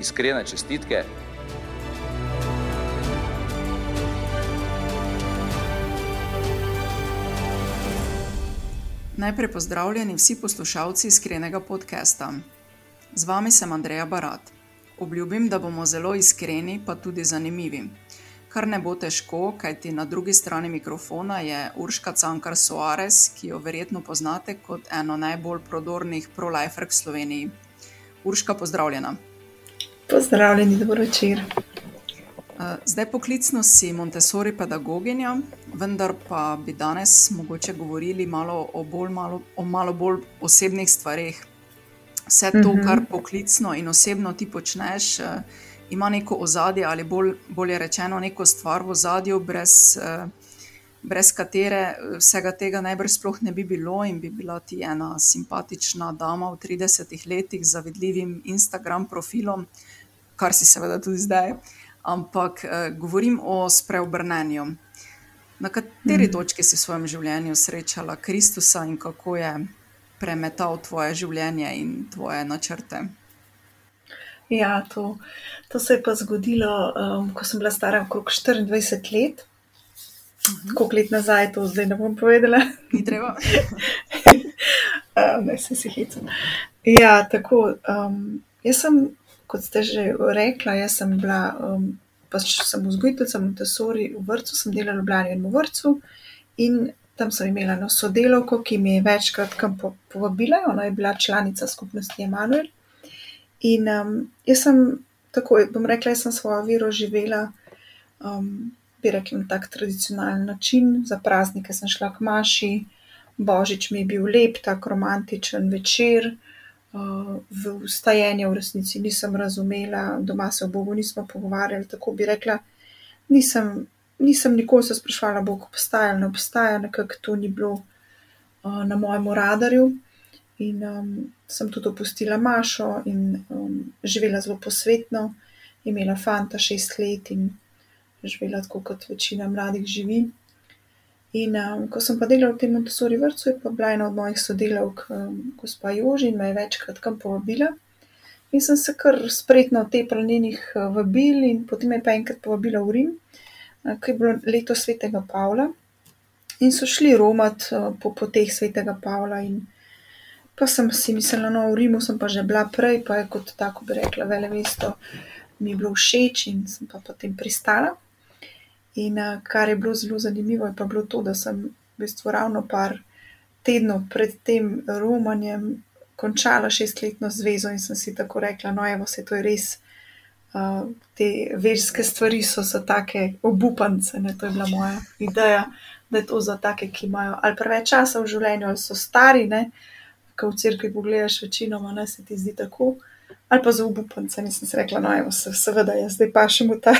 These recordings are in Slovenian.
iskrene čestitke. Najprej pozdravljeni vsi poslušalci iskrenega podcasta. Z vami sem Andreja Barat. Obljubim, da bomo zelo iskreni, pa tudi zanimivi. Kar ne bo težko, kajti na drugi strani mikrofona je Urška Cankar Soares, ki jo verjetno poznate kot eno najbolj prodornih pro-liferk v Sloveniji. Urška, pozdravljena. Pozdravljeni, dobro večer. Zdaj poklicno si Montessori pedagoginja, vendar pa bi danes mogoče govorili malo o, bolj, malo, o malo bolj osebnih stvarih. Vse to, kar poklicno in osebno ti počneš, ima neko ozadje ali bolj, bolje rečeno, neko stvar v ozadju, brez, brez katere vsega tega najbrž sploh ne bi bilo in bi bila ti ena simpatična dama v 30 letih z zavidljivim Instagram profilom, kar si seveda tudi zdaj. Ampak eh, govorim o spreobrnenju. Na kateri mm. točki si v svojem življenju srečala Kristusa in kako je premetal tvoje življenje in tvoje načrte? Ja, to, to se je pa zgodilo, um, ko sem bila stara okrog 24 let. -huh. Koliko let nazaj, to zdaj ne bom povedala. Ni treba. um, ne, se si hitro. Ja, tako. Um, jaz sem kot ste že rekla, jaz sem bila, um, pač sem vzgojiteljica Montessori v vrtu, sem delala v Ljubljani v vrtu in tam sem imela eno sodelovko, ki mi je večkrat kam povabila, ona je bila članica skupnosti Emanuel. In um, jaz sem tako, bom rekla, jaz sem svojo vero živela, um, rekla, na tak tradicionalen način, za praznike sem šla k maši, božič mi je bil lep, tak romantičen večer v ustajenje v resnici nisem razumela, doma se o Bogu nismo pogovarjali. Tako bi rekla, nisem, nisem nikoli se sprašvala, Bog obstaja ali ne obstaja, nekako to ni bilo uh, na mojem radarju. In um, sem tudi opustila Mašo in um, živela zelo posvetno, imela fanta šest let in živela tako, kot večina mladih živi. In um, ko sem pa delala v tem Montessori vrtu, je bila ena od mojih sodelavk, um, gospa Joži, in me je večkrat kam povabila. In sem se kar spretno otepala njenih uh, vabil, in potem me je pa enkrat povabila v Rim, uh, ki je bilo leto svetega Pavla. In so šli romat uh, po poteh svetega Pavla. Pa sem si mislila, no, v Rimu sem pa že bila prej, pa je kot tako bi rekla, vele mesto mi je bilo všeč in sem pa potem pristala. In uh, kar je bilo zelo zanimivo, je pa bilo to, da sem v bistvu ravno par tednov pred tem romanjem končala šestletno zvezo in sem si tako rekla, no, evo, se to je res. Uh, te verske stvari so za take obupance, ne? to je bila moja ideja, da je to za take, ki imajo ali preveč časa v življenju, ali so stari, kot v crkvi pogledaš, večinoma ne se ti zdi tako. Ali pa za obupance. Nisem si rekla, no, evo, se, seveda, jaz zdaj pašem v ta,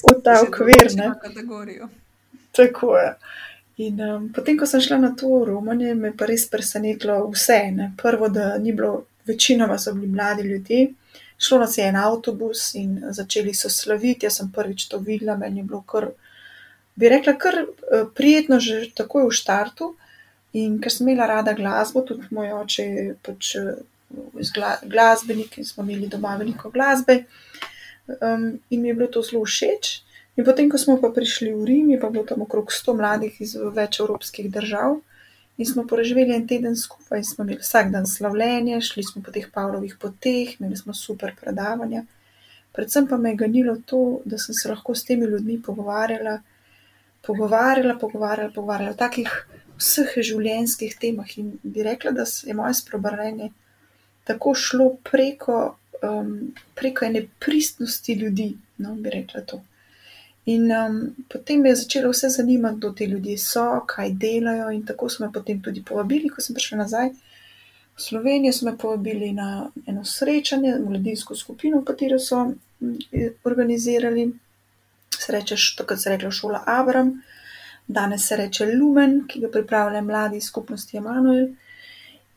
v ta okvir. Tako je. In um, potem, ko sem šla na to romanje, me je pa res presenetilo vse. Ne? Prvo, da ni bilo, večinoma so bili mladi ljudje, šlo nas je en avtobus in začeli so slaviti. Jaz sem prvič to videla, meni je bilo kar, bi rekla, kar uh, prijetno, že takoj v štartu. In ker sem imela rada glasbo, tudi moj oče je pač glasbenik in smo imeli doma veliko glasbe. Um, in mi je bilo to zelo všeč. In potem, ko smo pa prišli v Rim, je bilo tam okrog 100 mladih iz več evropskih držav. In smo preživeli en teden skupaj, smo imeli vsak dan slavljenje, šli smo po teh Pavlovih poteh, imeli smo super predavanja. Predvsem pa me je ganilo to, da sem se lahko s temi ljudmi pogovarjala, pogovarjala, pogovarjala, pogovarjala o takih vseh življenjskih temah. In bi rekla, da je moje sprobrnenje tako šlo preko, um, preko ene pristnosti ljudi, no, bi rekla to. In um, potem me je začelo vse zanimati, kdo ti ljudje so, kaj delajo. In tako so me potem tudi povabili, ko sem prišla nazaj v Slovenijo, so me povabili na eno srečanje, mladinsko skupino, katero so organizirali. Se reče, takrat se rekla šola Abram, danes se reče Lumen, ki ga pripravljajo mladi skupnosti Emanuel.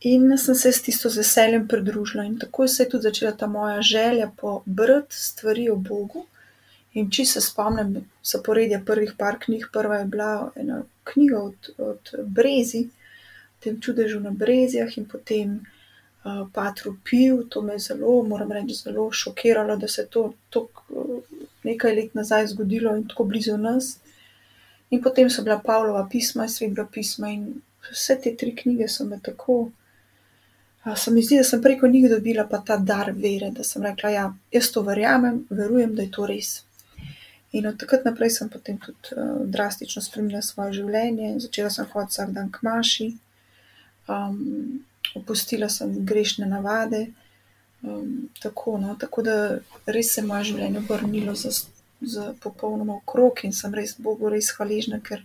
In sem se s tisto veseljem pridružila, in tako se je tudi začela ta moja želja po brati stvari o Bogu. In če se spomnim, zaporedje prvih par knjig, prva je bila ena knjiga od, od Brezi, o tem čudežu na Brezijah in potem uh, Patru Pil. To me je zelo, moram reči, zelo šokiralo, da se je to tako nekaj let nazaj zgodilo in tako blizu nas. In potem so bila Pavlova pisma, svetega pisma in vse te tri knjige so me tako. Se mi zdi, da sem preko njih dobila ta dar vere, da sem rekla, ja, jaz to verjamem, verujem, da je to res. In od takrat naprej sem potem tudi uh, drastično spremenila svoje življenje, začela sem hoditi vsak dan k maši, um, opustila sem grešne navade. Um, tako, no, tako da res se je moje življenje obrnilo za, za popolnoma okrog in sem res Bogu res hvaležna, ker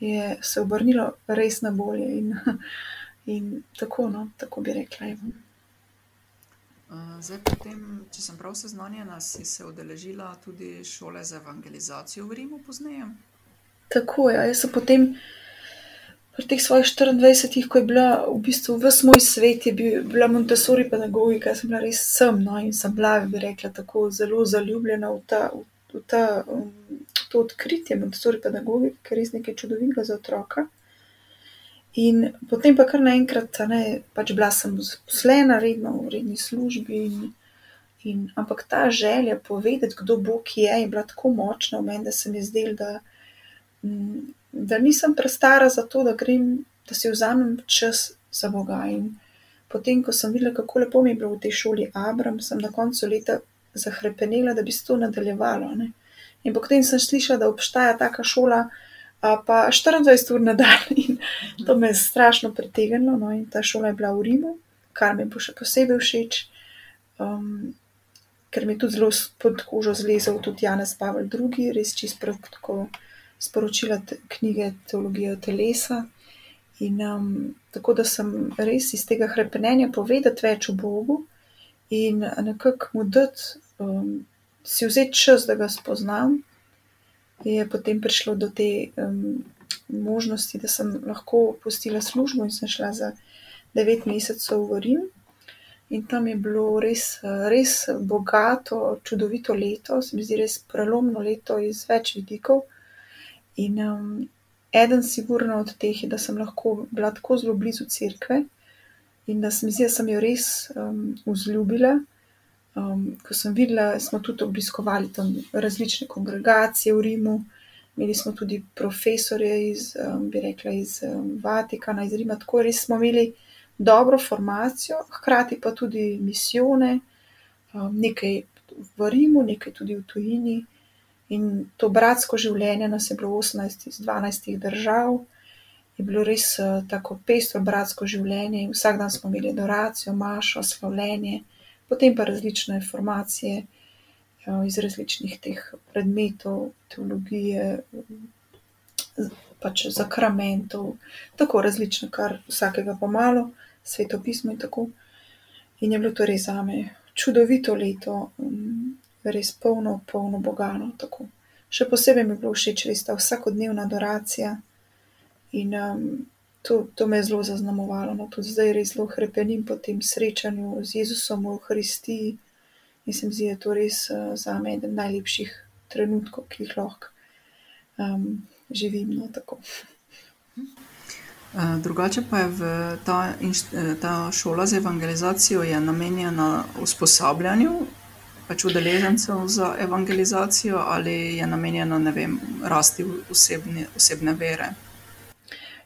je se obrnilo res na bolje. In, In tako, no, tako bi rekla. Zdaj, potem, če sem prav seznanjena, si se udeležila tudi šole za evangelizacijo v Rimu pozneje. Tako je. Ja. Jaz sem potem pri teh svojih 24, ko je bila v bistvu vse moj svet, je bil, bila Montessori pedagogika, sem bila res sem no, in sem bila, bi rekla, tako zelo zaljubljena v, ta, v, v, ta, um, to odkritje Montessori pedagogike, ker je res nekaj čudovitega za otroka. In potem pa kar naenkrat, ne, pač bila sem zaposlena, redno v redni službi. In, in, ampak ta želja povedati, kdo Bog je, je bila tako močna v meni, da se mi zdelo, da, mm, da nisem prestara za to, da grem, da si vzamem čas za Boga. In potem, ko sem videla, kako lepo mi je bilo v tej šoli Abram, sem na koncu leta zahrepenela, da bi se to nadaljevalo. Ne. In potem sem slišala, da obstaja taka šola pa 24 ur na dan. In to me je strašno pritegnilo. No, in ta šola je bila v Rimu, kar mi bo še posebej všeč, um, ker mi je tudi zelo pod kožo zlezel tudi Janez Pavel II., res čist tako sporočila te, knjige Teologije telesa. In um, tako da sem res iz tega hrepenenja povedati več o Bogu in nekako mu dati, um, si vzeti čas, da ga spoznam je potem prišlo do te um, možnosti, da sem lahko opustila službo in sem šla za devet mesecev v Rim. In tam je bilo res, res bogato, čudovito leto, se mi zdi res prelomno leto iz več vidikov. In um, eden, sigurno od teh, je, da sem lahko bila tako zelo blizu cerkve in da se mi zdi, da sem jo res um, vzljubila. Um, ko sem videla, smo tudi obiskovali tam različne kongregacije v Rimu, imeli smo tudi profesorje iz, um, bi rekla, iz um, Vatikana, iz Rima, tako res smo imeli dobro formacijo, hkrati pa tudi misijone, um, nekaj v Rimu, nekaj tudi v tujini. In to bratsko življenje nas je bilo 18 iz 12 držav, je bilo res uh, tako pestro bratsko življenje. Vsak dan smo imeli adoracijo, mašo, slavljenje potem pa različne informacije ja, iz različnih teh predmetov, teologije, pač zakramentov, tako različne, kar vsakega pomalo, svetopismo in tako. In je bilo to res za me čudovito leto, mm, res polno, polno bogano. Tako. Še posebej mi je bilo všeč res ta vsakodnevna adoracija in um, to, to me je zelo zaznamovalo. No, tudi zdaj res zelo krepenim po tem srečanju z Jezusom v Hristiji. In se mi zdi, da je to res uh, za me eden najlepših trenutkov, ki jih lahko um, živim. No, eh, Drugače pa je ta, eh, ta šola za evangelizacijo namenjena usposabljanju pač udeležencev za evangelizacijo, ali je namenjena vem, rasti osebne, osebne vere.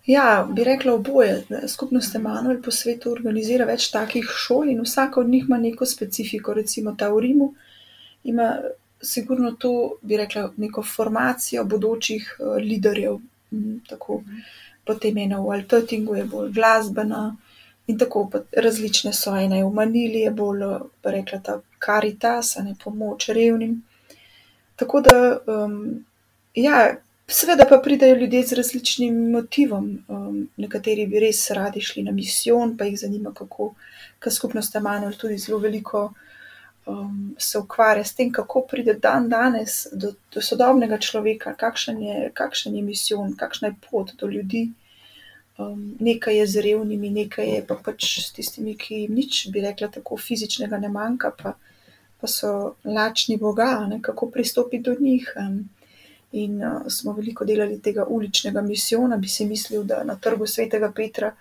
Ja, bi rekla oboje. Skupnost Emanuel po svetu organizira več takih šol in vsaka od njih ima neko specifiko. Recimo ta v Rimu ima sigurno to, bi rekla, neko formacijo bodočih uh, liderjev. Tako. Potem ena v Altotingu je bolj glasbena in tako različne so. Ena je v Manili, je bolj, pa rekla, ta karitas, ne pomoč revnim. Tako da, ja, Seveda pa pridejo ljudje z različnim motivom. Um, nekateri bi res radi šli na misijon, pa jih zanima, kako, skupnost Emanuel tudi zelo veliko um, se ukvarja s tem, kako pride dan danes do, do sodobnega človeka, kakšen je, kakšen je misijon, kakšna je pot do ljudi. Um, nekaj je z revnimi, nekaj je pa pač s tistimi, ki jim nič, bi rekla, tako fizičnega ne manjka, pa, pa so lačni Boga, ne, kako pristopiti do njih. In uh, smo veliko delali tega uličnega misijona, bi si mislil, da na trgu svetega Petra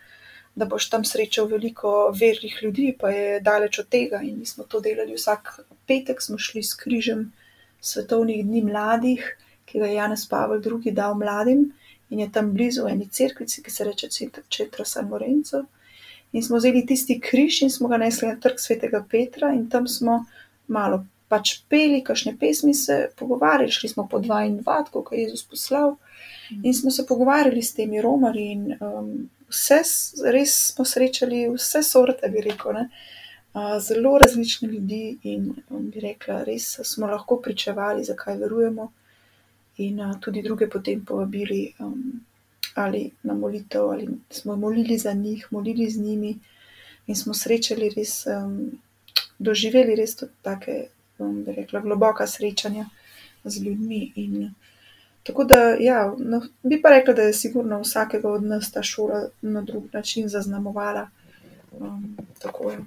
da boš tam srečal veliko vernih ljudi, pa je daleč od tega. In mi smo to delali vsak petek, smo šli s križem svetovnih dni mladih, ki ga je Janez Pavel II. dal mladim in je tam blizu eni crkvici, ki se reče Četra San Lorenzo. In smo vzeli tisti križ in smo ga nesli na trg svetega Petra in tam smo malo. Pač peli, kakšne pesmi se pogovarjali, šli smo po dva in dva, kot je Jezus poslal, in smo se pogovarjali s temi romari. In, um, vse, res smo srečali vse sorte, bi rekel, ne? zelo različne ljudi in bi rekla, res smo lahko pričevali, zakaj verujemo, in tudi druge potem povabili um, ali na molitev, ali smo molili za njih, molili z njimi in smo srečali res, um, doživeli res take, um, bi rekla, globoka srečanja z ljudmi. In, Tako da, ja, no, bi pa rekla, da je sigurno vsakega od nas ta šola na drug način zaznamovala. Um, tako je.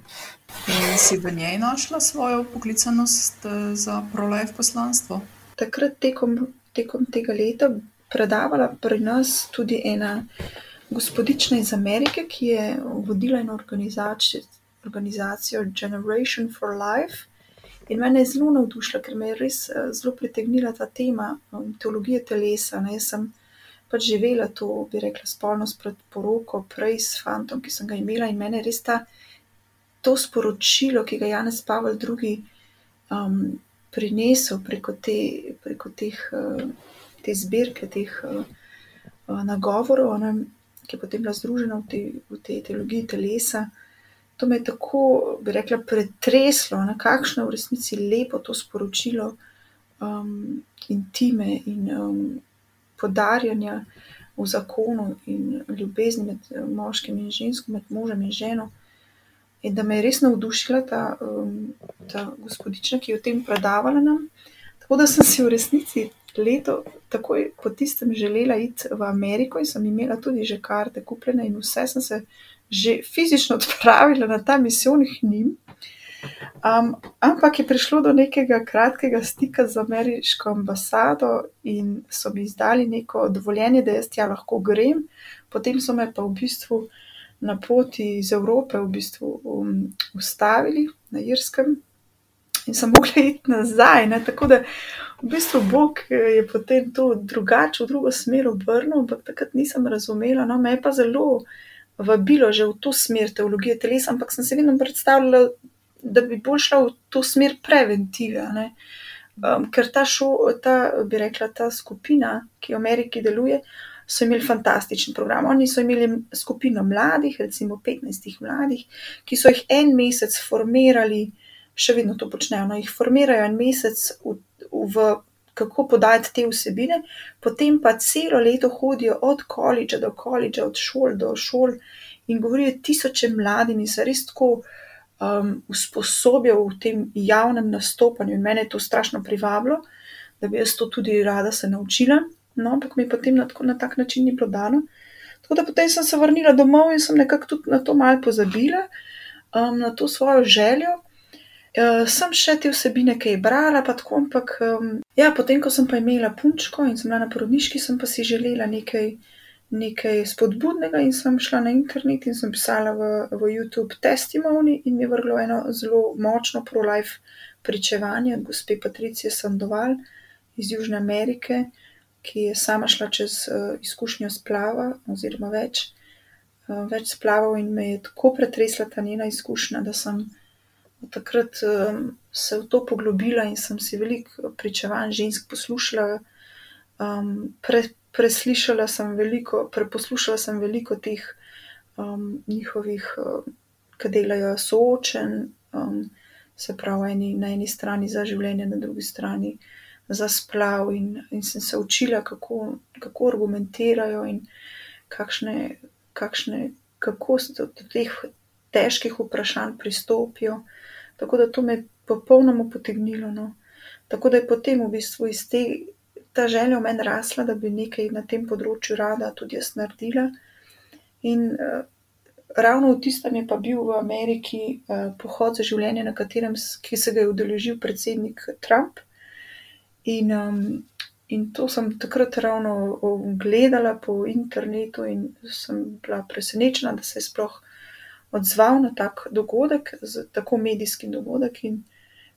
In si v njej našla svojo poklicanost eh, za prolife poslanstvo? Takrat, tekom, tekom tega leta, predavala pri nas tudi ena gospodična iz Amerike, ki je vodila eno organizacijo, organizacijo Generation for Life. In mene je zelo navdušila, ker me je res eh, zelo pritegnila ta tema um, teologije telesa. Ne? Jaz sem pač živela to, bi rekla, spolnost pred poroko, prej s fantom, ki sem ga imela in mene je res ta, to sporočilo, ki ga je Janez Pavel II. Um, prinesel preko, te, preko teh, uh, te zbirke, teh uh, nagovorov, ne? ki je potem bila združena v tej te teologiji telesa to me je tako, bi rekla, pretreslo, na kakšno v resnici lepo to sporočilo um, intime in um, podarjanja v zakonu in ljubezni med eh, moškim in žensko, med možem in ženo. In da me je res navdušila ta, um, ta gospodična, ki je o tem predavala nam. Tako da sem si v resnici leto, takoj po tistem, želela iti v Ameriko in sem imela tudi že karte kupljene in vse sem se že fizično odpravila na ta misijonih njim. Um, ampak je prišlo do nekega kratkega stika z ameriško ambasado in so mi izdali neko dovoljenje, da jaz tja lahko grem. Potem so me pa v bistvu na poti iz Evrope v bistvu um, ustavili na Irskem in sem mogla iti nazaj. Ne? Tako da v bistvu Bog je potem to drugače, v drugo smer obrnil, ampak takrat nisem razumela. No, me je pa zelo vabilo že v to smer teologije telesa, ampak sem se vedno predstavljala, da bi bolj šla v to smer preventive. Um, ker ta, šo, ta, bi rekla, ta skupina, ki v Ameriki deluje, so imeli fantastičen program. Oni so imeli skupino mladih, recimo 15 mladih, ki so jih en mesec formirali, še vedno to počnejo, no, jih formirajo en mesec v, v kako podajati te vsebine, potem pa celo leto hodijo od koledža do koledža, od šol do šol in govorijo tisoče mladim in se res tako um, usposobijo v tem javnem nastopanju. In mene je to strašno privabilo, da bi jaz to tudi rada se naučila, no, ampak mi potem na, tako, na tak način ni bilo dano. Tako da potem sem se vrnila domov in sem nekako tudi na to malo pozabila, um, na to svojo željo. Uh, sem še te vsebine, ki je brala, pa tako, ampak ja, potem, ko sem pa imela punčko in sem bila na porodniški, sem pa si želela nekaj, nekaj spodbudnega in sem šla na internet in sem pisala v, v YouTube testimoni in mi je vrglo eno zelo močno pro-life pričevanje od gospe Patricije Sandoval iz Južne Amerike, ki je sama šla čez uh, izkušnjo splava oziroma več, uh, več splavov in me je tako pretresla ta njena izkušnja, da sem takrat um, se v to poglobila in sem si veliko pričevanj žensk poslušala. Um, pre, preslišala sem veliko, preposlušala sem veliko teh um, njihovih, um, ki delajo soočen, um, se pravi, eni, na eni strani za življenje, na drugi strani za splav. In, in sem se učila, kako, kako argumentirajo in kakšne, kakšne, kako se do teh težkih vprašanj pristopijo. Tako da to me popolnoma potegnilo. No. Tako da je potem v bistvu iz te, ta želja v meni rasla, da bi nekaj na tem področju rada tudi jaz naredila. In uh, ravno v tistem je pa bil v Ameriki uh, pohod za življenje, na katerem ki se ga je udeležil predsednik Trump. In, um, in to sem takrat ravno gledala po internetu in sem bila presenečena, da se je sploh odzval na tak dogodek, tako medijski dogodek. In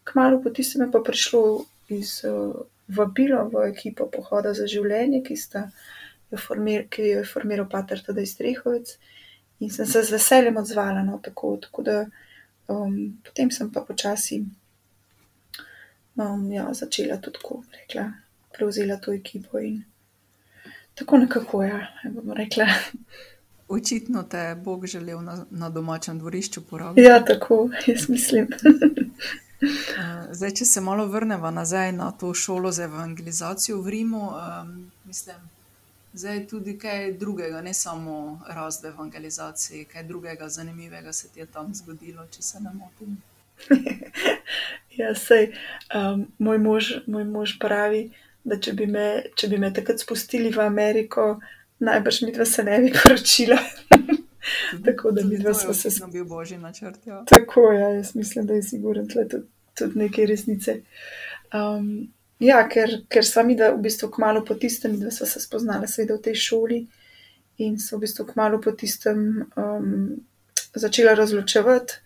kmalo po tistem je pa prišlo iz uh, vabilo v ekipo Pohoda za življenje, ki, sta, ki jo je formiral Pater Tadej Strehovec. In sem se z veseljem odzvala na no, tako, tako da um, potem sem pa počasi um, ja, začela tudi tako, rekla, prevzela to ekipo in tako nekako, ja, bomo rekla. Očitno te je Bog želel na, na domačem dvorišču porabiti. Ja, tako, jaz mislim. Eh, zdaj, če se malo vrnemo nazaj na to šolo za evangelizacijo v Rimu, um, mislim, da je tudi kaj drugega, ne samo razvoj evangelizacije, kaj drugega zanimivega se ti je tam zgodilo, če se ne motim. ja, sej, um, moj, mož, moj mož pravi, da če bi, me, če bi me takrat spustili v Ameriko, najbrž mi dva se ne bi poročila. tako da mi dva smo se spomnili. bil božji načrt. Ja. Tako je, ja, jaz mislim, da je sigurno tudi, tudi nekaj resnice. Um, ja, ker, ker sva mi, da v bistvu kmalo po tistem, da sva se spoznala, seveda v tej šoli in so v bistvu kmalo po tistem um, začela razločevati,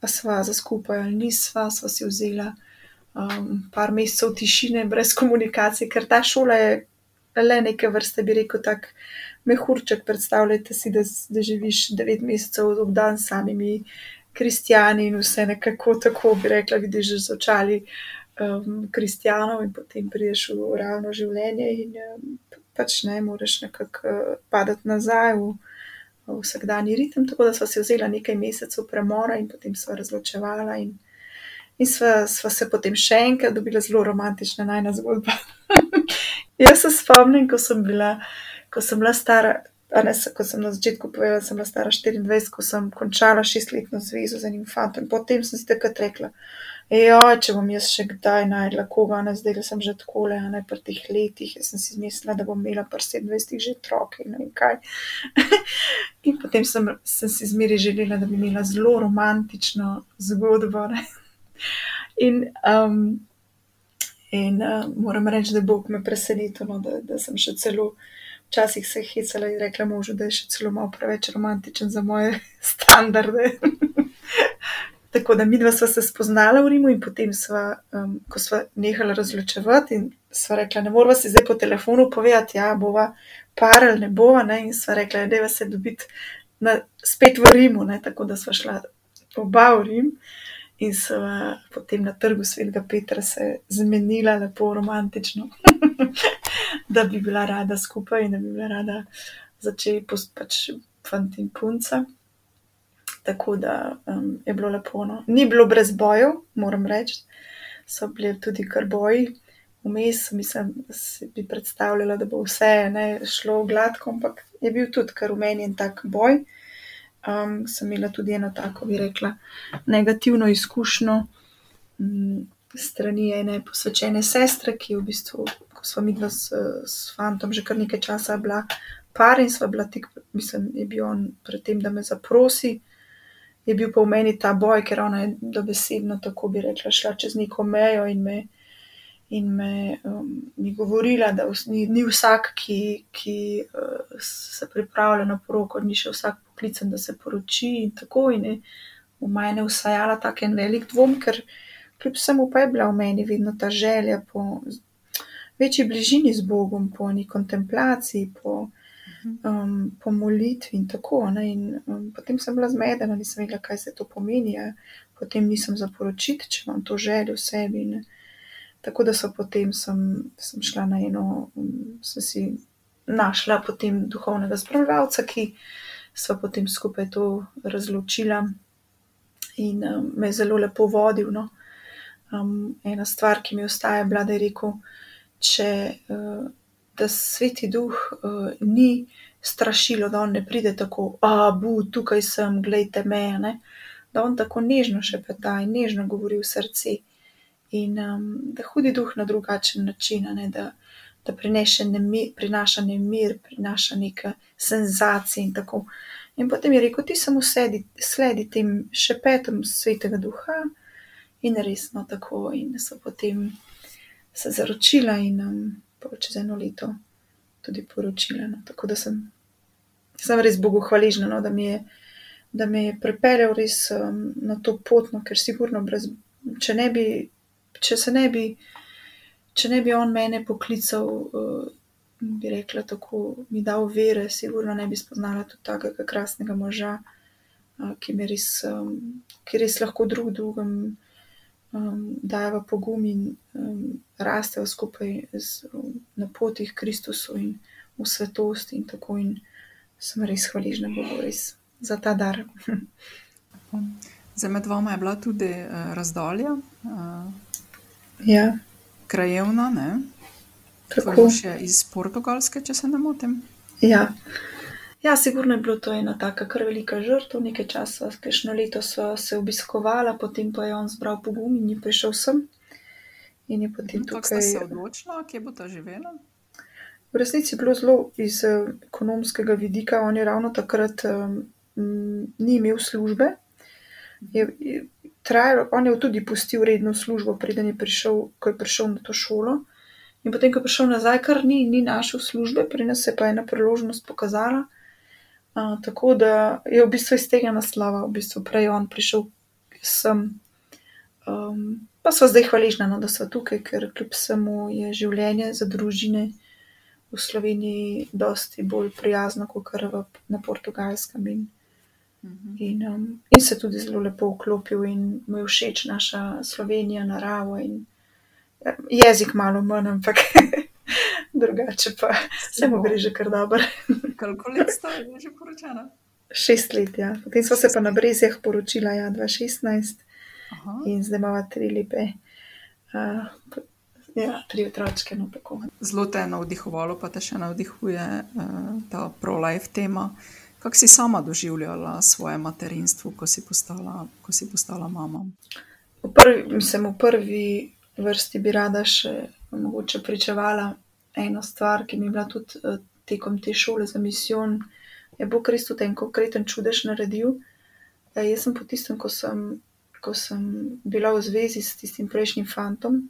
pa sva za skupaj ali nisva, sva si vzela. Um, par mesecev tišine, brez komunikacije, ker ta šola je le neke vrste, bi rekel, tako mehurček. Predstavljajte si, da, da živiš devet mesecev ob dan s samimi kristijani in vse nekako tako, bi rekla, vidiš z očali um, kristijanov in potem priješ v realno življenje in um, pač ne moreš nekako uh, padati nazaj v, v vsakdanji ritem. Tako da sva si vzela nekaj mesecev premora in potem sva razločevala. In sva, sva se potem še enkrat dobila zelo romantična najna zgodba. Jaz se spomnim, ko sem bila, ko sem bila stara, ne, ko sem na začetku povedala, da sem bila stara 24, ko sem končala šestletno zvezo z enim fantom. Potem sem si takrat rekla, ja, če bom jaz še kdaj najdla koga, ne zdaj, da sem že tako le, ne pri teh letih. Jaz sem si mislila, da bom imela pri 27 že otroke in ne vem kaj. in potem sem, sem si zmeri želela, da bi imela zelo romantično zgodbo. Ne? In um, In uh, moram reči, da Bog me presenetil, no, da, da sem še celo včasih se hecala in rekla možu, da je še celo malo preveč romantičen za moje standarde. Tako da mi dva sva se spoznala v Rimu in potem sva, um, ko sva nehala razločevati in sva rekla, ne moramo si zdaj po telefonu povedati, ja, bova par ali ne bova, ne? in sva rekla, da je se dobiti spet v Rimu, ne? tako da sva šla oba v Rim. In so potem na trgu svetega Petra se zmenila lepo romantično, da bi bila rada skupaj in da bi bila rada začeti pač fant in punca. Tako da um, je bilo lepo. No. Ni bilo brez bojev, moram reči, so bili tudi kar boji. Vmes, mislim, si bi predstavljala, da bo vse ne, šlo gladko, ampak je bil tudi kar umenjen tak boj um, sem imela tudi eno tako, bi rekla, negativno izkušnjo um, strani ene posvečene sestre, ki je v bistvu, ko smo mi dva s, s fantom že kar nekaj časa bila par in sva bila tik, mislim, je bil on pred tem, da me zaprosi. Je bil pa v meni ta boj, ker ona je dobesedno, tako bi rekla, šla čez neko mejo in me, in me um, mi govorila, da ni, ni vsak, ki, ki uh, se pripravlja na poroko, ni še vsak poklican, da se poroči in tako. In je v meni usajala tak en velik dvom, ker kljub vsemu pa je bila v meni vedno ta želja po večji bližini z Bogom, po neki kontemplaciji, po, um, po molitvi in tako. In, um, potem sem bila zmedena, nisem vedela, kaj se to pomeni. Ja. Potem nisem za poročiti, če imam to željo v sebi. Ne. Tako da so potem sem, sem šla na eno, um, sem si našla potem duhovnega spremljalca, ki sva potem skupaj to razločila in um, me je zelo lepo vodil. No. Um, ena stvar, ki mi ostaja, je da je rekel, če, uh, da sveti duh uh, ni strašilo, da on ne pride tako, a bu, tukaj sem, gledajte me, ne. da on tako nežno še peta in nežno govori v srce. In um, da hudi duh na drugačen način, ne, da, da nemir, prinaša nemir, prinaša neke senzacije in tako. In potem je rekel, ti samo sledi, sledi tem šepetom svetega duha in resno tako. In so potem se zaročila in um, čez eno leto tudi poročila. No. Tako da sem, sem res Bogu hvaležna, no, da, mi je, da me je pripeljal res um, na to pot, no, ker sigurno brez, če ne bi, če se ne bi, če ne bi on mene poklical. Uh, Bi rekla, tako mi dal vere, sigurno ne bi spoznala tudi takega krasnega moža, ki mi res, ki res lahko drug drugemu um, dajo pogum in um, rastejo skupaj z, na poti k Kristusu in v svetosti. In tako in sem res hvaležna Bogu res za ta dar. Zdaj med vama je bila tudi uh, razdalja. Uh, ja. Krajevna, ne? Tako. Še iz Portugalske, če se ne motim. Ja. Ja, sigurno je bilo to ena taka kar velika žrtev, nekaj časa, kakšno leto so se obiskovala, potem pa je on zbral pogum in je prišel sem. In je potem tukaj. Kako ste se odločila, kje bo ta živela? V resnici je bilo zelo iz uh, ekonomskega vidika. On je ravno takrat um, ni imel službe. Je, je, trajalo, on je tudi pustil redno službo, preden je prišel, ko je prišel na to šolo. In potem, ko je prišel nazaj, kar ni, ni našel službe, pri nas se pa je ena priložnost pokazala tako da je v bistvu iz tega naslova, v bistvu prej on prišel sem. Um, pa smo zdaj hvaležni, no, da so tukaj, ker kljub vsemu je življenje za družine v Sloveniji dosti bolj prijazno, kot kar v, na portugalskem. In. In, um, in se tudi zelo lepo vklopil, in mu je všeč naša Slovenija, narava in ja, jezik, malo manj, ampak drugače pa se mu gre že kar dobro. Koliko let ste že poročena? Šest let, ja. Potem smo se pa na Brezjah poročila, ja, 2016 Aha. in zdaj imamo tri lepe. Uh, Ja, tri otroške, no tako. Zelo te je navdihovalo, pa te še navdihuje uh, ta pro-life tema. Kako si sama doživljala svoje materinstvo, ko si postala, ko si postala mama? V prvi, mislim, v prvi vrsti bi rada še mogoče pričevala eno stvar, ki mi je bila tudi uh, tekom te šole za misijon, je Bog tudi en konkreten čudež naredil. Uh, jaz sem po tistem, ko sem, ko sem bila v zvezi s tistim prejšnjim fantom,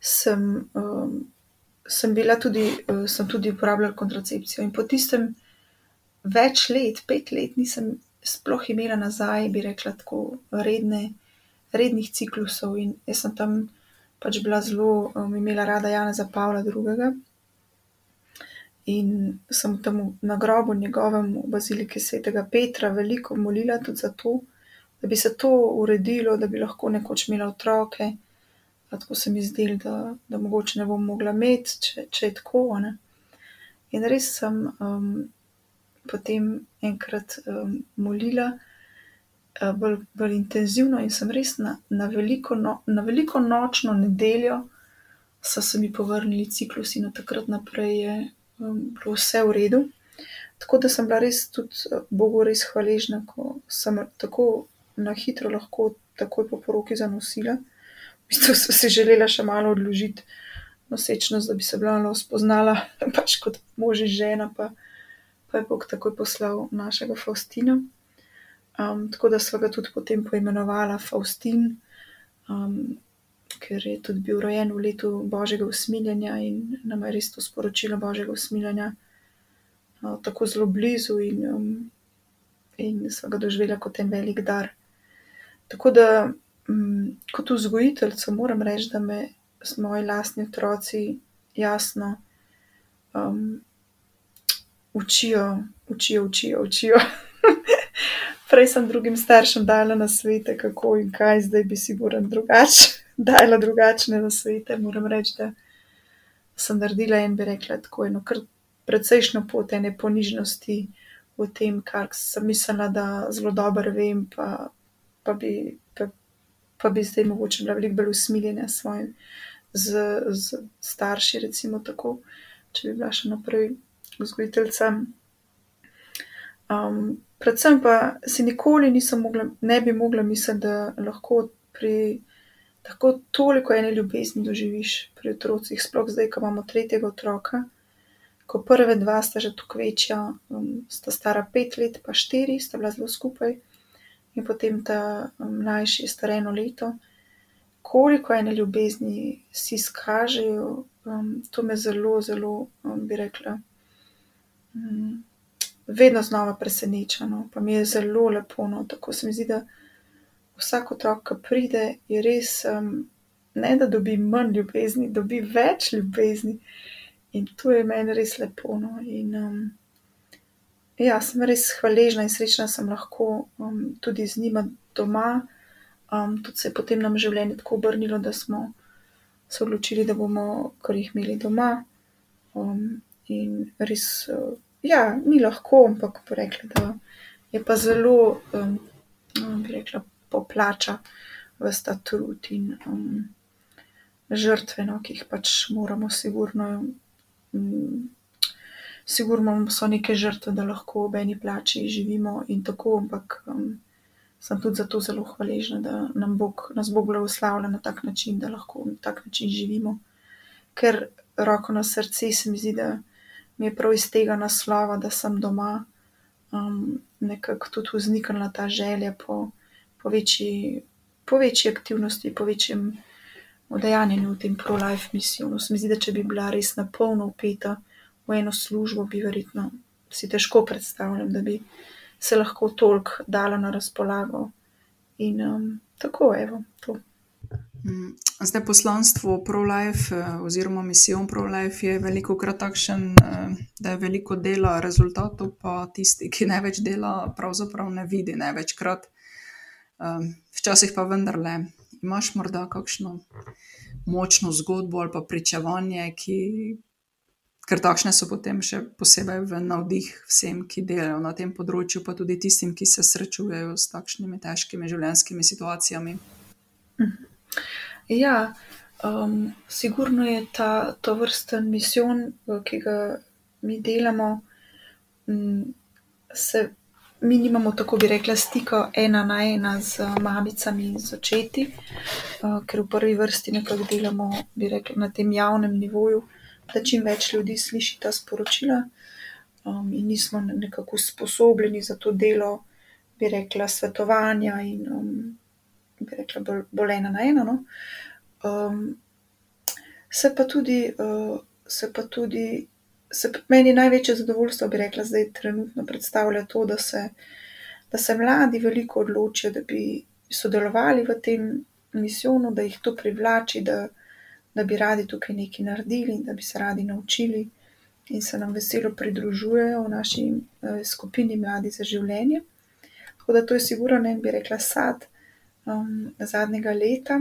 sem, um, sem bila tudi, uh, sem tudi uporabljala kontracepcijo. In po tistem več let, pet let, nisem sploh imela nazaj, bi rekla, tako redne, rednih ciklusov in jaz sem tam pač bila zelo, um, imela rada Jana za Pavla II. In sem tam na grobu njegovem v baziliki svetega Petra veliko molila tudi za to, da bi se to uredilo, da bi lahko nekoč imela otroke. Tako se mi zdelo, da, da mogoče ne bom mogla imeti, če, če je tako. Ne? In res sem um, potem enkrat um, molila. Eh, bolj, bolj intenzivno in sem res na, na, veliko, no, na veliko nočno nedeljo, so se mi povrnili ciklusi in od takrat naprej je um, bilo vse v redu. Tako da sem bila res tudi eh, Bogu res hvaležna, ko sem tako na hitro lahko takoj po poroki zanosila. V bistvu sem si želela še malo odložiti nosečnost, da bi se bila spoznala, pač kot mož in žena, pa, pa je Bog takoj poslal našega Faustina. Um, tako da smo ga tudi potem poimenovali Faustin, um, ker je tudi bil rojen v letu Božjega usmiljenja in nam je res to sporočilo Božjega usmiljenja uh, tako zelo blizu in, um, in smo ga doživeli kot en velik dar. Tako da um, kot vzgojiteljca moram reči, da me moji lastni otroci jasno um, učijo, učijo, učijo. učijo. Prej sem drugim staršem dala na svete, kako in kaj, zdaj bi si moram drugače, dala drugačne na svete. Moram reči, da sem naredila in bi rekla tako eno kar precejšno pot ene ponižnosti v tem, kar sem mislila, da zelo dobro vem, pa, pa, bi, pa, pa bi zdaj mogoče bila veliko bolj usmiljena s svojim, z starši, recimo tako, če bi bila še naprej vzgojiteljca. Um, predvsem pa si nikoli nisem mogla, ne bi mogla misliti, da lahko pri tako toliko ene ljubezni doživiš pri otrocih, sploh zdaj, ko imamo tretjega otroka. Ko prve dva sta že tako večja, um, sta stara pet let, pa štiri, sta bila zelo skupaj, in potem ta mlajši je star eno leto. Koliko ene ljubezni si skažejo, um, to me zelo, zelo, um, bi rekla, um, vedno znova preseneča. No. Pa mi je zelo lepo, no. tako se mi zdi, da vsak otrok, ki pride, je res, um, ne da dobi manj ljubezni, dobi več ljubezni. In to je meni res lepo. No. In, um, ja, sem res hvaležna in srečna, da sem lahko um, tudi z njima doma. Um, tudi se je potem nam življenje tako obrnilo, da smo se odločili, da bomo kar jih imeli doma. In res, uh, ja, ni lahko, ampak rekla, je pa zelo, um, bi rekla, poplača ves ta trud in um, žrtve, no, ki jih pač moramo, sigurno. Um, Sigurno so neke žrtve, da lahko ob eni plači živimo in tako, ampak um, sem tudi zato zelo hvaležna, da nam Bog, nas Bog blagoslavlja na tak način, da lahko na tak način živimo. Ker roko na srce se mi zdi, da mi je prav iz tega naslova, da sem doma, um, nekako tudi vzniknila ta želja po, po, večji, po večji aktivnosti, po večjem udejanjenju v tem pro-life misiju. Se mi zdi, da če bi bila res na polno upeta v eno službo, bi verjetno si težko predstavljam, da bi se lahko toliko dala na razpolago. In um, tako, evo, to. Zdaj, poslanstvo ProLife oziroma misijo ProLife je veliko krat takšen, da je veliko dela, rezultatov pa tisti, ki največ dela, pravzaprav ne vidi največkrat. Včasih pa vendarle imaš morda kakšno močno zgodbo ali pa pričevanje, ki ker takšne so potem še posebej v navdih vsem, ki delajo na tem področju, pa tudi tistim, ki se srečujejo s takšnimi težkimi življenjskimi situacijami. Ja, um, sigurno je ta to vrsten misijon, ki ga mi delamo. Um, se, mi nimamo, tako bi rekla, stika ena na ena z mamicami in z očeti, uh, ker v prvi vrsti nekako delamo, rekla, na tem javnem nivoju da čim več ljudi sliši ta sporočila, um, in nismo nekako usposobljeni za to delo, bi rekla, svetovanja in um, bi rekla, bolj, bolj ena na eno. No. Um, se pa tudi, uh, se pa tudi, se pa meni največje zadovoljstvo, bi rekla, zdaj trenutno predstavlja to, da se, da se mladi veliko odločijo, da bi sodelovali v tem misijonu, da jih to privlači, da da bi radi tukaj nekaj naredili, da bi se radi naučili in se nam veselo pridružujejo v naši eh, skupini Mladi za življenje. Tako da to je sigurno, ne bi rekla, sad zadnjega leta.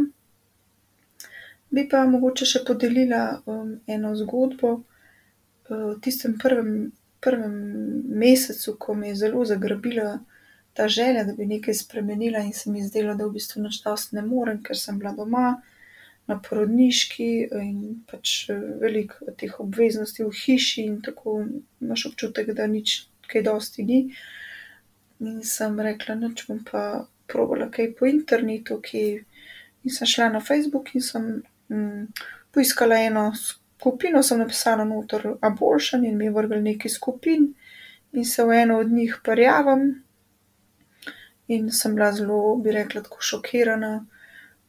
Bi pa mogoče še podelila um, eno zgodbo. Uh, v tistem prvem, prvem mesecu, ko me je zelo zagrabila ta želja, da bi nekaj spremenila, in se mi zdelo, da v bistvu dosti ne morem, ker sem bila doma, na porodniški in pač eh, veliko teh obveznosti v hiši, in tako imaš občutek, da nič kaj dosti ni. In sem rekla, noč bom pa probala kaj po internetu, ki in sem šla na Facebook in sem mm, poiskala eno skupino, sem napisala noter abortion in mi je vrgel nekaj skupin in se v eno od njih prijavim. In sem bila zelo, bi rekla, tako šokirana.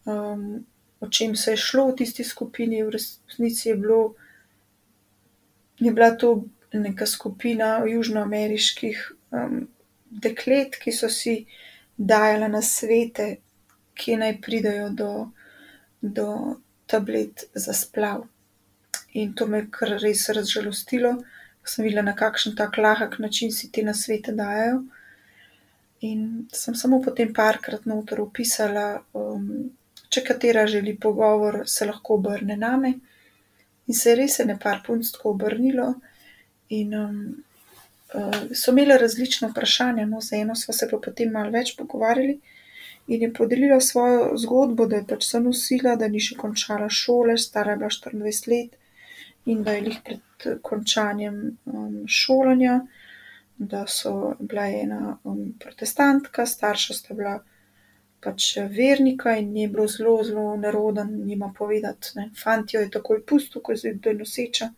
Um, o čem se je šlo v tisti skupini, v resnici je, bilo, je bila to neka skupina južnoameriških um, deklet, ki so si dajala na svete, ki naj pridajo do, do tablet za splav. In to me je kar res razžalostilo, ko sem videla, na kakšen tak lahek način si te na svete dajo. In sem samo potem parkrat noter opisala, um, če katera želi pogovor, se lahko obrne name. In se je res je nekaj punc tako obrnilo, in um, so imeli različne vprašanja, no, za eno smo se pa potem malo več pogovarjali. In je podelila svojo zgodbo, da je pač se nosila, da ni še končala šole, stara je bila 24 let in da je jih pred končanjem um, šolanja da so bila ena um, protestantka, starša sta bila pač vernika in je bilo zelo, zelo neroden njima povedati. Ne. Fant jo je takoj pustil, ko je zdaj noseča.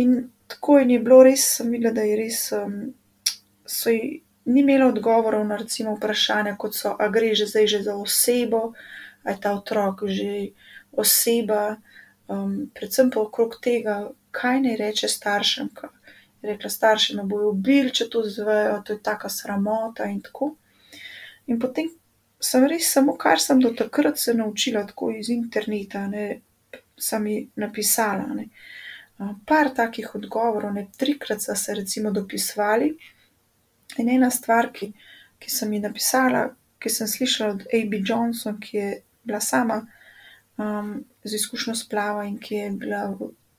In tako je bilo res, sem videla, da je res, so ji ni imela odgovorov na recimo vprašanja, kot so, a gre že zdaj že za osebo, a je ta otrok že oseba, predvsem pa okrog tega, kaj naj reče staršem. Je rekla, starši me bojo ubili, če to zvejo, to je taka sramota in tako. In potem sem res samo, kar sem do takrat se naučila, tako iz interneta, ne, sem ji napisala. Ne. Par takih odgovorov, ne trikrat so se recimo dopisovali. In ena stvar, ki, ki sem ji napisala, ki sem slišala od A.B. Johnson, ki je bila sama um, z izkušnjo splava in ki je bila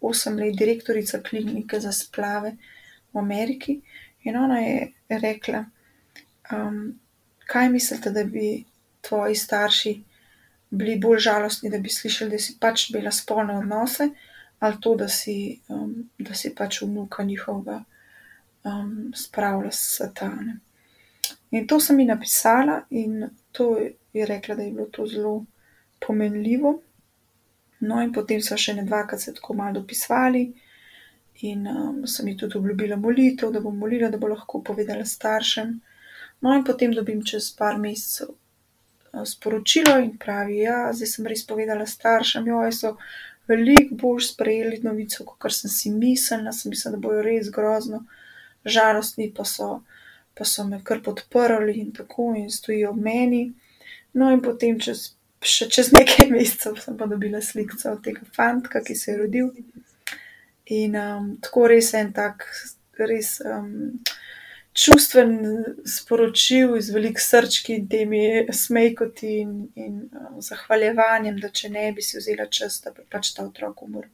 osem let direktorica klinike za splave v Ameriki. In ona je rekla, um, kaj mislite, da bi tvoji starši bili bolj žalostni, da bi slišali, da si pač bila spolne odnose, ali to, da si, um, da si pač vnuka njihovega um, spravila s satane. In to sem ji napisala, in to je rekla, da je bilo to zelo pomenljivo. No, in potem so še ne dvakrat se tako malo dopisovali, in um, sem ji tudi obljubila molitev, da bom molila, da bo lahko povedala staršem. No, in potem dobim čez par mesecev sporočilo in pravi, da ja, zdaj sem res povedala staršem, jo so veliko bolj sprejeli novico, kot sem si mislila, sem mislila, da bojo res grozno žalostni, pa so, pa so me kar podprli in tako in stojijo ob meni. No, in potem čez, še čez nekaj mesecev sem pa dobila sliko od tega fanta, ki se je rodil. In um, tako res en tak, res um, čustven sporočil iz velik srčki in temi smejkoti in, in um, zahvaljevanjem, da če ne bi si vzela čas, da bi pač ta otrok umrl.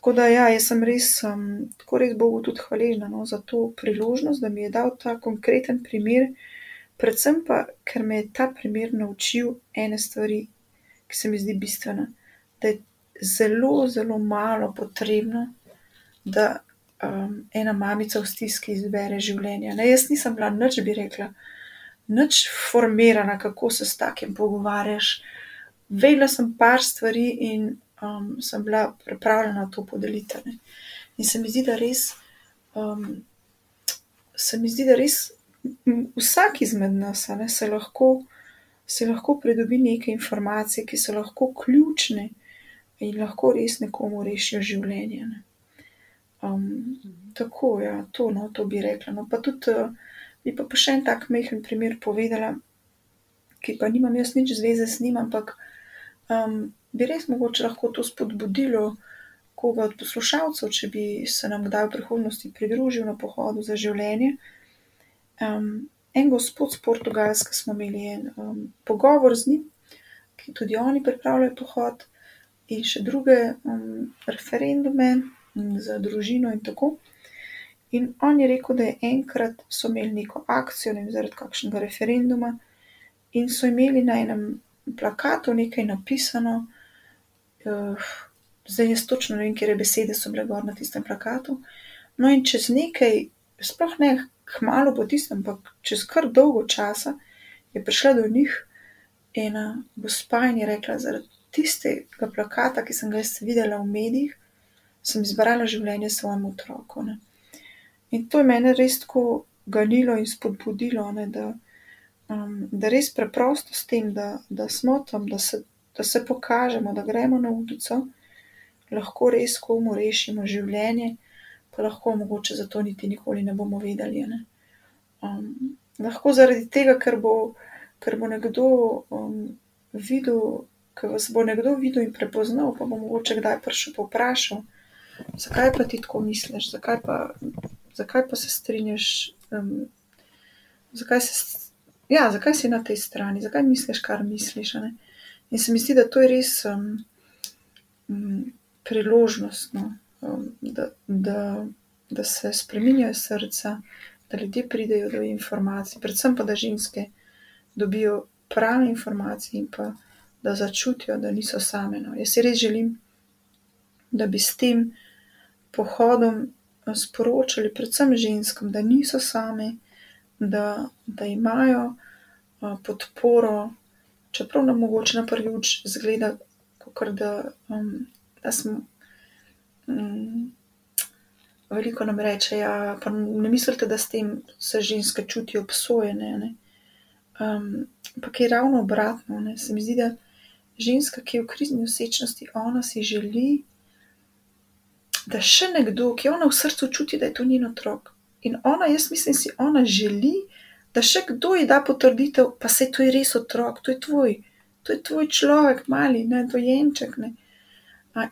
Tako da, ja, jaz sem res, um, tako res Bogu tudi hvaležna no, za to priložnost, da mi je dal ta konkreten primer, predvsem pa, ker me je ta primer naučil ene stvari, ki se mi zdi bistvena. Da je zelo, zelo malo potrebno, da um, ena mamica v stiski izbere življenje. Ne, jaz nisem bila nič, bi rekla, nič formirana, kako se s takim pogovarjaš. Vedela sem par stvari in um, sem bila pripravljena to podeliti. Ne. In se mi zdi, da res, um, se mi zdi, da res vsak izmed nas ne, se, lahko, se lahko pridobi neke informacije, ki so lahko ključne in lahko res nekomu rešijo življenje. Ne. Um, tako, ja, to, no, to bi rekla. No, pa tudi, uh, bi pa, pa še en tak mehen primer povedala, ki pa nimam jaz nič zveze s njim, ampak um, bi res mogoče lahko to spodbudilo koga od poslušalcev, če bi se nam kdaj v prihodnosti pridružil na pohodu za življenje. Um, en gospod z Portugalske smo imeli en um, pogovor z njim, ki tudi oni pripravljajo pohod, in še druge um, referendume za družino in tako. In on je rekel, da je enkrat so imeli neko akcijo, ne vem, zaradi kakšnega referenduma, in so imeli na enem plakatu nekaj napisano, uh, zdaj jaz točno ne vem, kje besede so bile na tistem plakatu. No, in čez nekaj, sploh ne kmalo po tistem, ampak čez kar dolgo časa je prišla do njih ena gospa in je rekla: Zaradi tistega plakata, ki sem ga jaz videla v medijih, sem izbrala življenje svojemu otroku. Ne. In to je mene res tako ganilo in spodbudilo, ne, da, um, da res preprosto s tem, da, da smo tam, da se da se pokažemo, da gremo na ulico, lahko res komu rešimo življenje, pa lahko mogoče zato niti nikoli ne bomo vedeli. Ne? Um, lahko zaradi tega, ker bo, ker bo nekdo um, videl, ker vas bo nekdo videl in prepoznal, pa bo mogoče kdaj prišel pa vprašal, zakaj pa ti tako misliš, zakaj pa, zakaj pa se strinjaš. Um, zakaj, se, ja, zakaj si na tej strani, zakaj misliš, kar misliš? Ne? In se mi zdi, da to je res um, um, priložnost, no, um, da, da, da se spremenjajo srca, da ljudje pridejo do informacij, predvsem pa da ženske dobijo prave informacije in pa da začutijo, da niso same. No. Jaz si res želim, da bi s tem pohodom sporočali, predvsem ženskam, da niso same, da, da imajo uh, podporo, čeprav nam mogoče na prvi oči zgleda, kot da, um, da smo. Um, veliko nam reče, ja, pa ne mislite, da s tem se ženske čutijo obsojene. Ne? Um, ampak je ravno obratno. Ne? Se mi zdi, da ženska, ki je v krizni osečnosti, ona si želi, da še nekdo, ki ona v srcu čuti, da je to njen otrok. In ona, jaz mislim, si ona želi, da še kdo ji da potrditev, pa se to je res otrok, to je tvoj, to je tvoj človek, mali, ne, dojenček. Ne.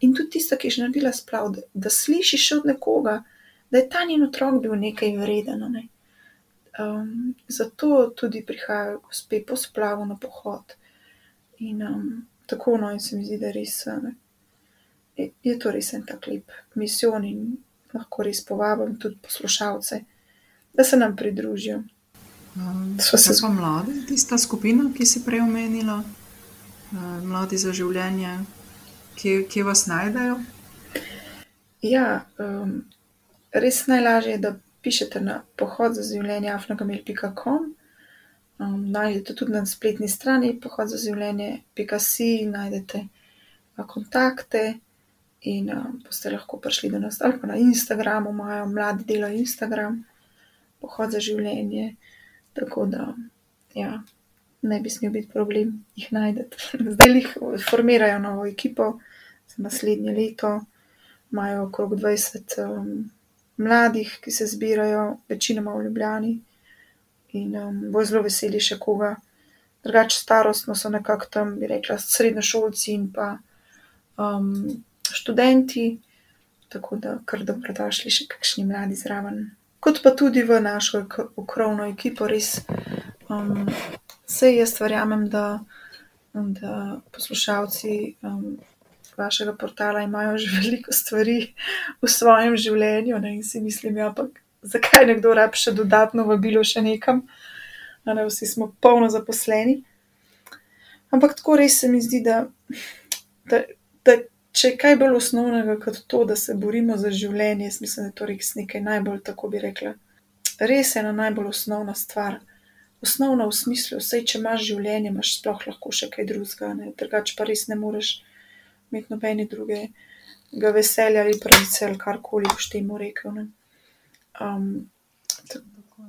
In tudi tista, ki je že naredila splav, da, da sliši še od nekoga, da je ta njen otrok bil nekaj vreden. Ne. Um, zato tudi prihajajo gospe po splavu na pohod. In um, tako no, in se mi zdi, da res, ne, je, to res en tak lep misijon in lahko res povabim tudi poslušalce, da se nam pridružijo. Um, so se zelo mladi, tista skupina, ki si prej omenila, uh, mladi za življenje, kje, kje vas najdejo? Ja, um, res najlažje je, da pišete na pohod za življenje afnagamil.com. Um, najdete tudi na spletni strani pohod za življenje.si, najdete kontakte in a, boste lahko prišli do nas ali pa na Instagramu, imajo mladi delo Instagram, pohod za življenje. Tako da, ja, ne bi smel biti problem jih najdete. Zdaj jih formirajo novo ekipo za naslednje leto, imajo okrog 20 um, mladih, ki se zbirajo, večinoma v Ljubljani in um, bo zelo veseli še koga. Drugače, starostno so nekako tam, bi rekla, srednjošolci in pa um, študenti, tako da kar dobrodošli še kakšni mladi zraven. Kot pa tudi v našo okrovno ekipo, res. Um, Vse jaz verjamem, da, da poslušalci um, vašega portala imajo že veliko stvari v svojem življenju ne, in si mislim, ja, ampak zakaj nekdo rab še dodatno vabilo še nekam, a ne vsi smo polno zaposleni. Ampak tako res se mi zdi, da, da, da če je kaj bolj osnovnega kot to, da se borimo za življenje, mislim, da je to res nekaj najbolj, tako bi rekla, res ena najbolj osnovna stvar. Osnovna v smislu, vse, če imaš življenje, imaš sploh lahko še kaj drugega, drugače pa res ne moreš imeti nobene drugega veselja ali pravice ali karkoli boš temu rekel. Um,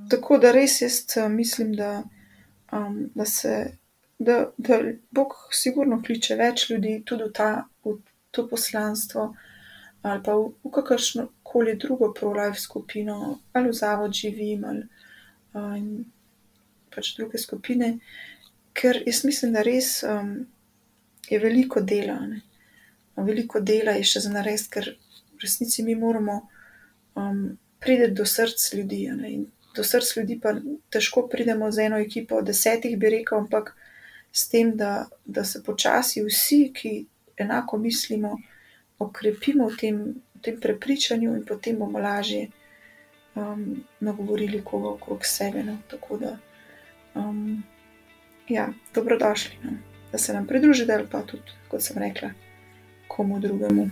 tako da res jaz mislim, da, um, da se, da, da Bog sigurno kliče več ljudi tudi v, ta, v to poslanstvo ali pa v, v kakršno koli drugo pro-life skupino ali v zavod živim ali um, pač druge skupine, ker jaz mislim, da res um, je veliko dela. Ne. Veliko dela je še za narediti, ker v resnici mi moramo um, priti do src ljudi. Do src ljudi pa težko pridemo z eno ekipo, desetih bi rekel, ampak s tem, da, da se počasi vsi, ki enako mislimo, okrepimo v tem, v tem prepričanju in potem bomo lažje um, nagovorili koga okrog sebe. No. Tako da um, ja, dobrodošli, no? da se nam pridružite ali pa tudi, kot sem rekla, komu drugemu.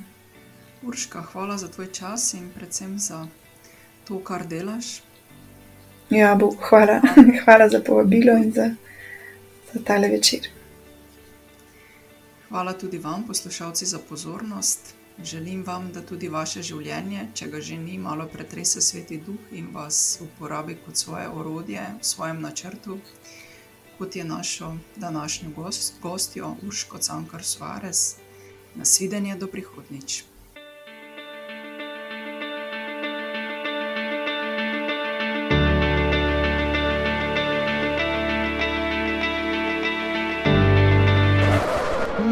Urška, hvala za tvoj čas in predvsem za to, kar delaš. Ja, bo, hvala. hvala za povabilo in za, za tale večer. Hvala tudi vam, poslušalci, za pozornost. Želim vam, da tudi vaše življenje, če ga že ni, malo pretrese sveti duh in vas uporabi kot svoje orodje v svojem načrtu, kot je našo današnjo gost, gostjo Urško Cankar Suarez. Nasvidenje do prihodnič.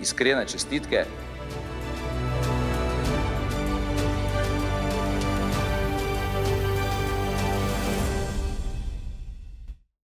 iskrene čestitke